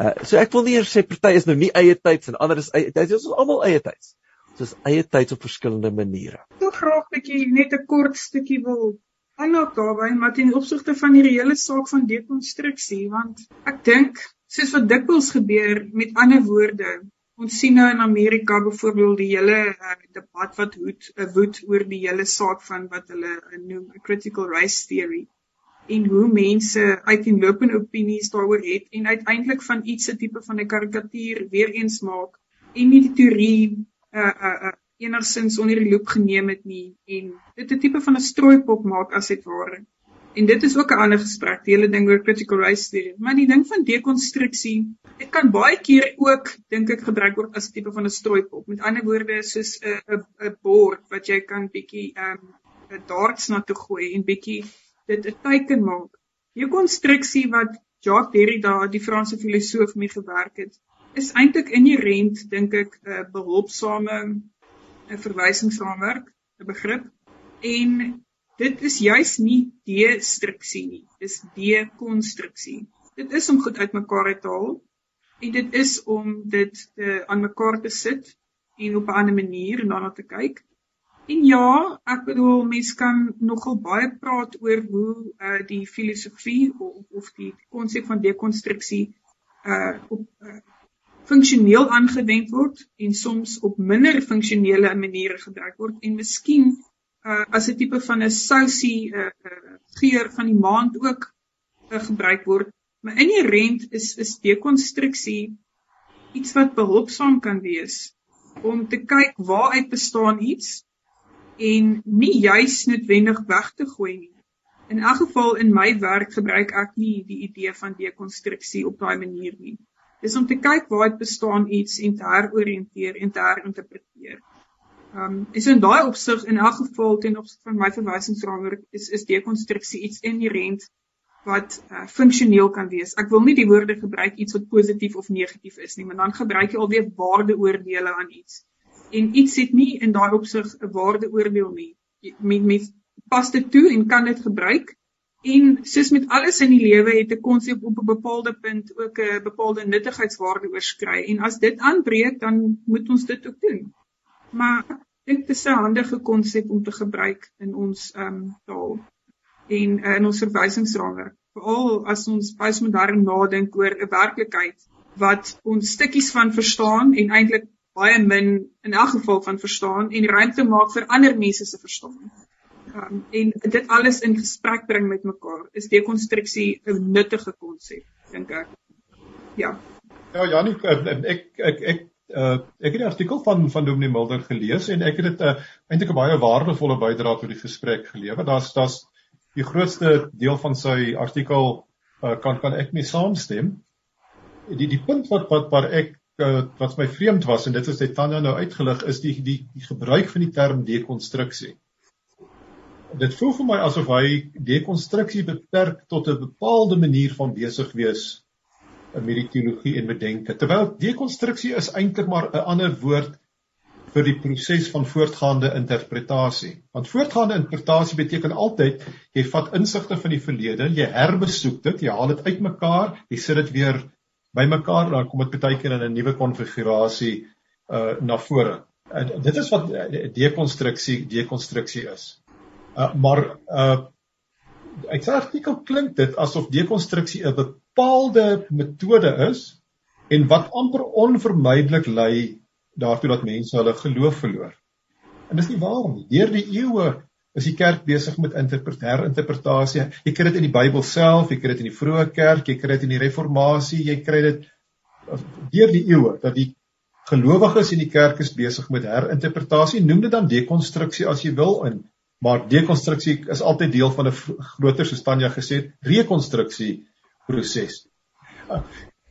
Uh so ek wil nie eers sê party is nou nie eie tyds en ander is eie ons is almal eie tyds. Ons is eie tyds op verskillende maniere. Ek wil graag 'n bietjie net 'n kort stukkie wil aanhaak daarby, maar ten opsigte van hierdie hele saak van dekonstruksie, want ek dink soos wat dikwels gebeur met ander woorde, Ons sien nou in Amerika byvoorbeeld die hele uh, debat wat hoed uh, woed oor die hele saak van wat hulle uh, noem critical race theory en hoe mense uiteenlopende opinies daaroor het en uiteindelik van iets 'n tipe van 'n karikatuur weer eens maak en nie die teorie uh uh, uh enigsins onder die loop geneem het nie en dit 'n tipe van 'n strooipop maak as dit ware. En dit is ook 'n ander gesprek, die hele ding oor critical race theory. Maar die ding van dekonstruksie, dit kan baie keer ook dink ek gebruik word as 'n tipe van 'n strooipop. Met ander woorde, soos 'n 'n bord wat jy kan bietjie ehm um, 'n darts na toe gooi en bietjie dit 'n teken maak. Dekonstruksie wat Jacques Derrida, die Franse filosoof, mee gewerk het, is eintlik inherënt dink ek 'n behulpsame 'n verwysingsraamwerk, 'n begrip en dit is juis nie destruksie nie, dis dekonstruksie. Dit is om goed uitmekaar te haal en dit is om dit te aan mekaar te sit en op 'n ander manier daarna te kyk. En ja, ek bedoel mense kan nogal baie praat oor hoe uh die filosofie of of die konsep van dekonstruksie uh op uh, funksioneel aangewend word en soms op minder funksionele maniere gebruik word en miskien uh, as 'n tipe van 'n sousie uh, uh, geur van die maand ook uh, gebruik word. Maar inherent is is dekonstruksie iets wat behulpsaam kan wees om te kyk waaruit bestaan iets en nie juis noodwendig weg te gooi nie. In elk geval in my werk gebruik ek nie die idee van dekonstruksie op daai manier nie. Dis om te kyk waaruit bestaan iets en te heroriënteer en te herinterpreteer. Ehm um, is in daai opsig in elk geval ten opsigte van my verwysingsraamwerk is is dekonstruksie iets inherent wat uh, funksioneel kan wees. Ek wil nie die woorde gebruik iets wat positief of negatief is nie, maar dan gebruik jy alweer waardeoordele aan iets. En iets het nie in daai opsig 'n waardeoordeel nie. Met met pas dit toe en kan dit gebruik. En soos met alles in die lewe het 'n konsep op 'n bepaalde punt ook 'n bepaalde nuttigheidswaarde oorskry en as dit aanbreek dan moet ons dit ook doen maar dit is 'n handige konsep om te gebruik in ons ehm um, taal en uh, in ons verwysingsraamwerk veral as ons baie modern nadink oor 'n werklikheid wat ons stukkies van verstaan en eintlik baie min in elk geval van verstaan en ruimte maak vir ander mense se verstaan. Um, en dit alles in gesprek bring met mekaar is dekonstruksie 'n nuttige konsep dink ek. Ja. Ja, Janie, ek ek ek, ek uh ek het die artikel van van Dominee Mulder gelees en ek het dit uh, eintlik 'n baie waardevolle bydrae tot die gesprek gelewer. Daar's daar's die grootste deel van sy artikel uh kan kan ek mee saamstem. Die die punt wat wat waar ek uh, wat my vreemd was en dit is dit Tanya nou uitgelig is die die die gebruik van die term dekonstruksie. Dit voel vir my asof hy dekonstruksie beperk tot 'n bepaalde manier van besig wees met die teologie en bedenke. Terwyl dekonstruksie is eintlik maar 'n ander woord vir die proses van voortgaande interpretasie. Want voortgaande interpretasie beteken altyd jy vat insigte van die verlede, jy herbesoek dit, jy haal dit uitmekaar, jy sit dit weer bymekaar, dan kom dit baie keer in 'n nuwe konfigurasie uh na vore. En dit is wat dekonstruksie dekonstruksie is. Uh maar uh uit sy artikel klink dit asof dekonstruksie 'n bepaalde metode is en wat amper onvermydelik lei daartoe dat mense hulle geloof verloor. En dis nie waar nie. Deur die eeue is die kerk besig met herinterpretasie. Jy kry dit in die Bybel self, jy kry dit in die vroeë kerk, jy kry dit in die reformatie, jy kry dit deur die eeue dat die gelowiges in die kerk is besig met herinterpretasie. Noem dit dan dekonstruksie as jy wil in maar dekonstruksie is altyd deel van 'n groter soos Tanya gesê het, rekonstruksie proses.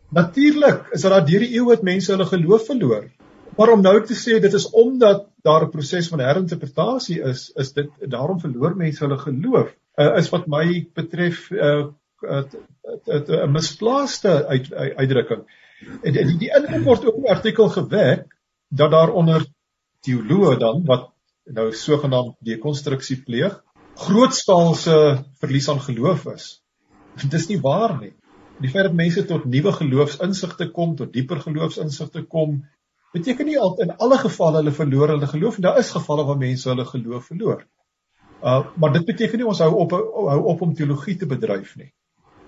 Natuurlik is daar deur die eeue het mense hulle geloof verloor. Maar om nou te sê dit is omdat daar 'n proses van herinterpretasie is, is dit daarom verloor mense hulle geloof. Uh, is wat my betref 'n uh, 'n misplaaste uit, uit, uitdrukking. En die, die inkom word ook in artikel gewek dat daar onder teoloë dan wat nou sogenaamd dekonstruksie pleeg, grootskaalse verlies aan geloof is. [LAUGHS] Dit is nie waar nie. Die feit dat mense tot nuwe geloofsinsigte kom, tot dieper geloofsinsigte kom, beteken nie altyd in alle gevalle hulle verloor hulle geloof nie. Daar is gevalle waar mense hulle geloof verloor. Uh maar dit beteken nie ons hou op hou op om teologie te bedryf nie.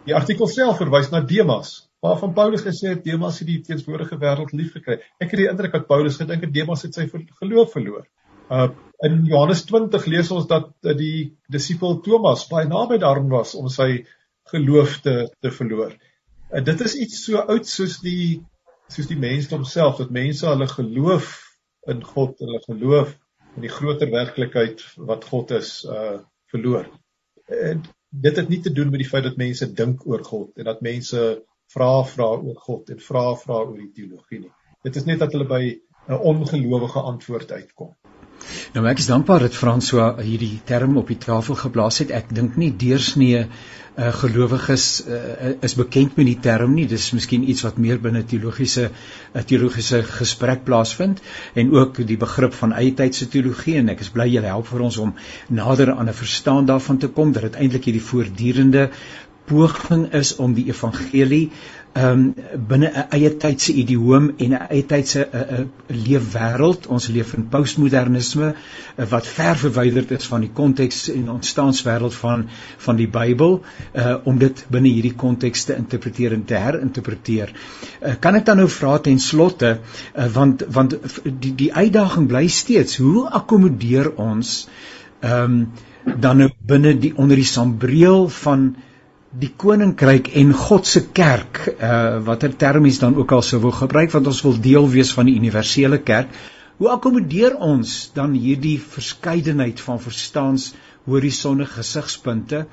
Die artikel self verwys na Demas, waarvan Paulus gesê het Demas het die teenswoordige wêreld liefgekry. Ek het die indruk dat Paulus gedink het Demas het sy geloof verloor. Uh in Johannes 20 lees ons dat die disipel Thomas baie naby daaraan was om sy geloof te te verloor. Uh, dit is iets so oud soos die soos die mensdom self dat mense hulle geloof in God en hulle geloof in die groter werklikheid wat God is uh verloor. En dit het nie te doen met die feit dat mense dink oor God en dat mense vra vra oor God en vra vra oor die teologie nie. Dit is net dat hulle by 'n ongelowige antwoord uitkom. Nou ek is dankbaar dat François hierdie term op die tafel geplaas het. Ek dink nie deursnee uh, gelowiges uh, is bekend met die term nie. Dis miskien iets wat meer binne teologiese uh, teologiese gesprek plaasvind en ook die begrip van eie tydse teologie en ek is bly julle help vir ons om nader aan 'n verstaan daarvan te kom dat dit eintlik hierdie voortdurende poging is om die evangelie um, binne 'n eie tydse idioom en 'n eie tydse uh, uh, leefwêreld. Ons leef in postmodernisme uh, wat ver verwyderd is van die konteks en ontstaanswêreld van van die Bybel uh, om dit binne hierdie konteks te interpreteer en te herinterpreteer. Uh, kan ek dan nou vra ten slotte uh, want want die die uitdaging bly steeds hoe akkommodeer ons ehm um, dan nou binne die onder die sambreel van die koninkryk en God se kerk, uh watter termies dan ook al sou wil gebruik want ons wil deel wees van die universele kerk. Hoe akkommodeer ons dan hierdie verskeidenheid van verstaans horisonne gesigspunte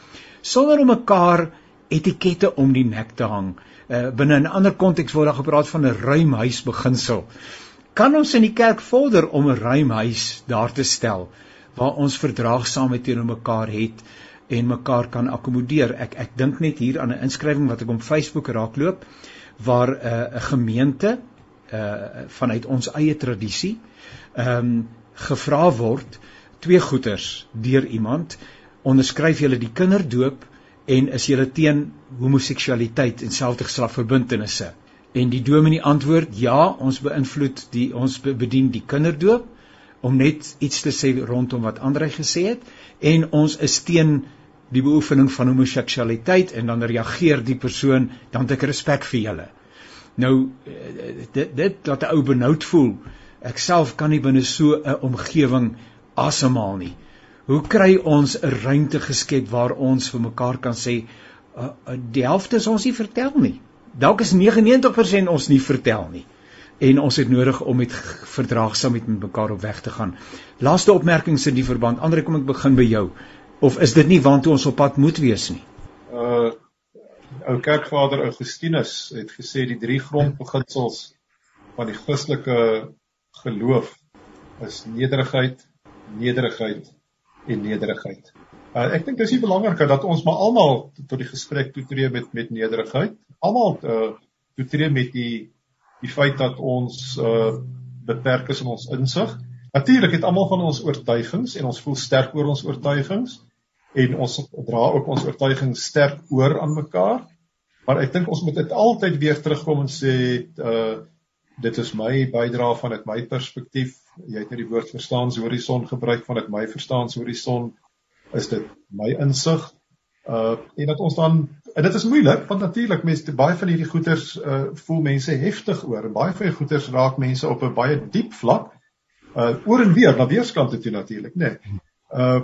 sonder om mekaar etikette om die nek te hang? Uh binne 'n ander konteks word daar gepraat van 'n ruim huis beginsel. Kan ons in die kerk vorder om 'n ruim huis daar te stel waar ons verdraagsaamheid teenoor mekaar het? En mekaar kan akkommodeer. Ek ek dink net hier aan 'n inskrywing wat ek op Facebook raakloop waar 'n uh, gemeente uh vanuit ons eie tradisie ehm um, gevra word twee goeters deur iemand onderskryf julle die kinderdoop en is julle teen homoseksualiteit en selfdgeslagverbintenisse en die dominee antwoord ja ons beïnvloed die ons bedien die kinderdoop om net iets te sê rondom wat Andrej gesê het en ons is teen die beoefening van homoseksualiteit en dan reageer die persoon dan het ek respek vir julle. Nou eh, dit dit laat 'n ou benoud voel. Ek self kan nie binne so 'n omgewing asemhaal nie. Hoe kry ons 'n ruimte geskep waar ons vir mekaar kan sê uh, die helfte is ons nie vertel nie. Dalk is 99% ons nie vertel nie. En ons het nodig om met verdraagsaamheid met mekaar op weg te gaan. Laaste opmerkings in die verband. Andre, kom ek begin by jou. Of is dit nie waantoe ons op pad moet wees nie? Uh ou kerkvader Augustinus het gesê die drie grondbeginsels van die Christelike geloof is nederigheid, nederigheid en nederigheid. Uh, ek dink dis belangrik dat ons maar almal tot die gesprek toetree met met nederigheid. Almal uh toetree met die die feit dat ons uh beperk is in ons insig. Natuurlik het almal van ons oortuigings en ons voel sterk oor ons oortuigings en ons dra ook ons oortuiging sterk oor aan mekaar. Maar ek dink ons moet dit altyd weer terugkom en sê uh dit is my bydrae vanuit my perspektief. Jy het net die woord verstaanshorison gebruik vanuit my verstaanshorison is dit my insig. Uh en dat ons dan en dit is moeilik want natuurlik mense baie van hierdie goeters uh voel mense heftig oor en baie van hierdie goeters raak mense op 'n baie diep vlak. Uh oor en weer na weerskante toe natuurlik, né? Nee. Uh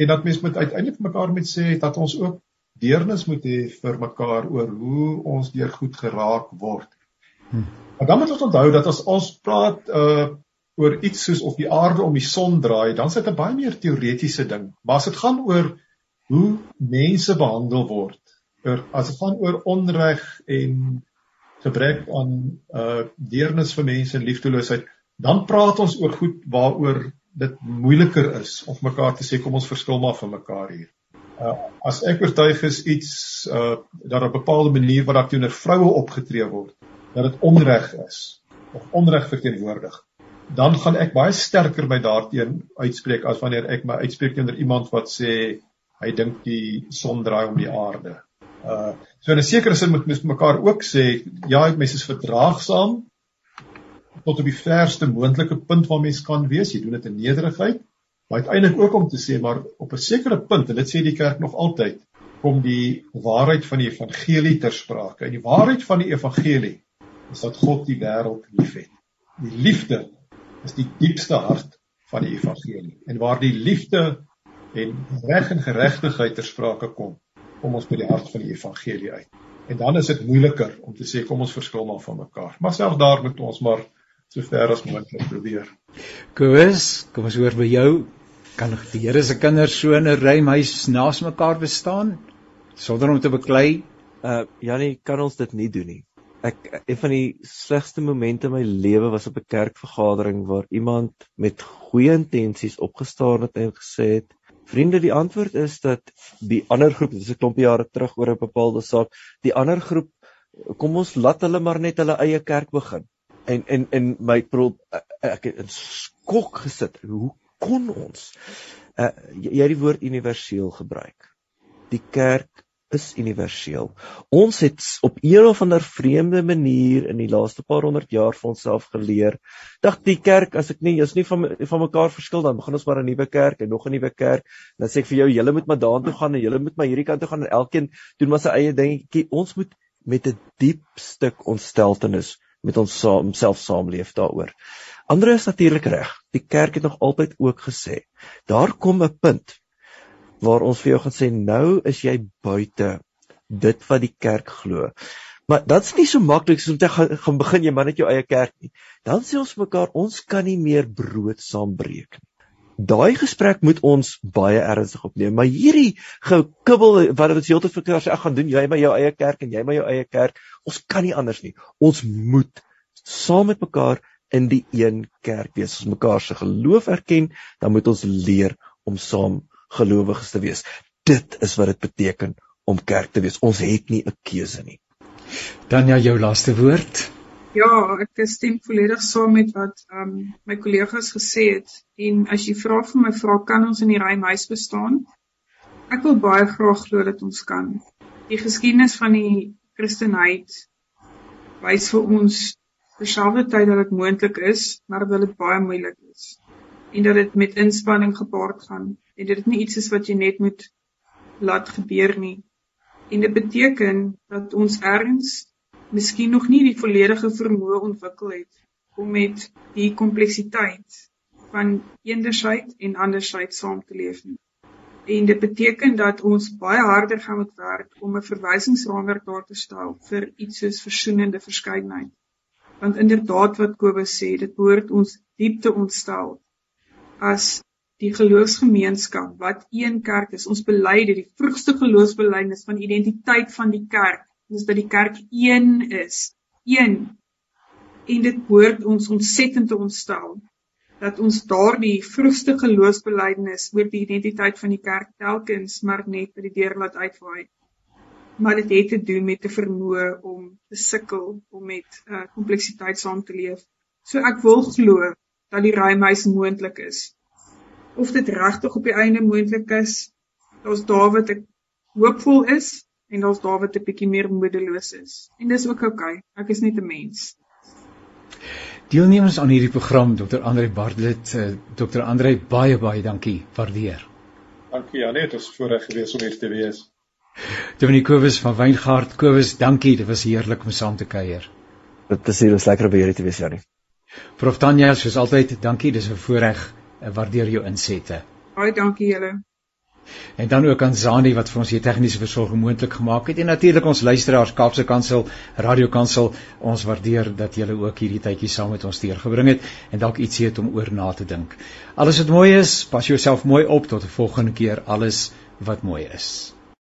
en dat mens moet uiteindelik vir mekaar moet sê dat ons ook deernis moet hê vir mekaar oor hoe ons deur goed geraak word. Hm. Maar dan moet ons onthou dat as ons praat uh oor iets soos of die aarde om die son draai, dan is dit 'n baie meer teoretiese ding. Maar as dit gaan oor hoe mense behandel word, oor as dit gaan oor onreg en gebrek aan uh deernis vir mense en liefdeloosheid, dan praat ons oor goed waaroor dit moeiliker is om mekaar te sê kom ons verskil maar van mekaar hier. Uh as ek oortuig is iets uh dat 'n bepaalde manier wat daar teenoor vroue opgetree word, dat dit onreg is of onreg verteenwoordig, dan gaan ek baie sterker by daarteen uitspreek as wanneer ek my uitspreek teenoor iemand wat sê hy dink die son draai om die aarde. Uh so in 'n sekere sin moet mens mekaar ook sê ja, mense is verdraagsaam, tot op die verste moontlike punt waar mens kan wees. Jy doen dit in nederigheid, maar uiteindelik ook om te sê maar op 'n sekere punt en dit sê die kerk nog altyd kom die waarheid van die evangelie ter sprake. En die waarheid van die evangelie is dat God die wêreld liefhet. Die liefde is die diepste hart van die evangelie. En waar die liefde en reg en geregtigheid ter sprake kom, kom ons by die hart van die evangelie uit. En dan is dit moeiliker om te sê kom ons verskil maar van mekaar. Maar selfs daar moet ons maar so ver as moontlik probeer. Koos, kom ons hoor by jou. Kan die Here se kinders so in 'n ruimhuis naas mekaar bestaan sonder om te beklei? Uh Janie, kan ons dit nie doen nie. Ek een van die slegste momente in my lewe was op 'n kerkvergadering waar iemand met goeie intensies opgestaan het en gesê het: "Vriende, die antwoord is dat die ander groep, dit is 'n klompie jare terug oor 'n bepaalde saak, die ander groep kom ons laat hulle maar net hulle eie kerk begin." En en en my probeer ek het in skok gesit. Hoe kon ons uh, jy die woord universeel gebruik. Die kerk is universeel. Ons het op een of ander vreemde manier in die laaste paar honderd jaar vir onsself geleer dat die kerk as ek nie is nie van van mekaar verskil dan begin ons maar 'n nuwe kerk en nog 'n nuwe kerk. Dan sê ek vir jou julle moet maar daartoe gaan en julle moet maar hierdie kant toe gaan en elkeen doen maar sy eie dingetjie. Ons moet met 'n diep stuk ontsteltenis met ons saam self saamleef daaroor. Ander is natuurlik reg. Die kerk het nog altyd ook gesê, daar kom 'n punt waar ons vir jou gaan sê nou is jy buite dit wat die kerk glo. Maar dit's nie so maklik soos om te gaan, gaan begin jy maar net jou eie kerk nie. Dan sê ons mekaar ons kan nie meer brood saambreek nie. Daai gesprek moet ons baie ernstig opneem, maar hierdie gekibbel wat dit heeltemal verklaar sê ek gaan doen jy my jou eie kerk en jy my jou eie kerk, ons kan nie anders nie. Ons moet saam met mekaar in die een kerk wees. Ons mekaar se geloof erken, dan moet ons leer om saam gelowiges te wees. Dit is wat dit beteken om kerk te wees. Ons het nie 'n keuse nie. Dan ja jou laaste woord. Ja, ek stem volledig saam met wat um, my kollegas gesê het en as jy vra vir my vra kan ons in die ruimhuis bestaan? Ek wil baie graag glo dat ons kan. Die geskiedenis van die Christenheid wys vir ons terselfdertyd dat dit moontlik is, maar dat dit baie moeilik is en dat dit met inspanning gepaard gaan en dit nie iets is wat jy net moet laat gebeur nie. En dit beteken dat ons erns miskien nog nie die volledige vermoë ontwikkel het om met die kompleksiteit van eendersheid en andersheid saam te leef nie. En dit beteken dat ons baie harder gaan moet werk om 'n verwysingsraamwerk daar te stel vir iets soos versoenende verskeidenheid. Want inderdaad wat Kobus sê, dit behoort ons diep te ontstel as die geloofsgemeenskap wat een kerk is. Ons bely dit die vroegste geloofsbelijdenis van identiteit van die kerk, is dat die kerk een is, een. En dit behoort ons ontsettend te ontstel dat ons daardie vroegste geloofsbelijdenis oor die identiteit van die kerk telkens maar net by die deur laat uitwaai. Maar dit het te doen met 'n vermoë om te sukkel om met uh, kompleksiteit saam te leef. So ek wil glo dat die ruimhuis moontlik is of dit regtig op die einde moontlik is. Daar's Dawid ek hoopvol is en daar's Dawid 'n bietjie meer moedeloos is. En dis ook oukei. Okay. Ek is net 'n mens. Deelnemers aan hierdie program Dr. Andre Bartlett, uh, Dr. Andre baie baie dankie. Waardeer. Dankie Janet, dit is voorreg gewees om hier te wees. Dominee Kobus van Wyngaard, Kobus, dankie. Dit was heerlik om saam te kuier. Dit is hier, is lekker om hier te wees, Janie. Prof Daniel, soos altyd, dankie. Dis 'n voorreg waardeer jou insette. Baie dankie julle. En dan ook aan Zani wat vir ons hier tegniese versorging moontlik gemaak het en natuurlik ons luisteraars Kaapse Kansel, Radio Kansel, ons waardeer dat julle ook hierdie tydjie saam met ons deurgebring het en dalk ietsie het om oor na te dink. Alles wat mooi is, pas jouself mooi op tot 'n volgende keer alles wat mooi is.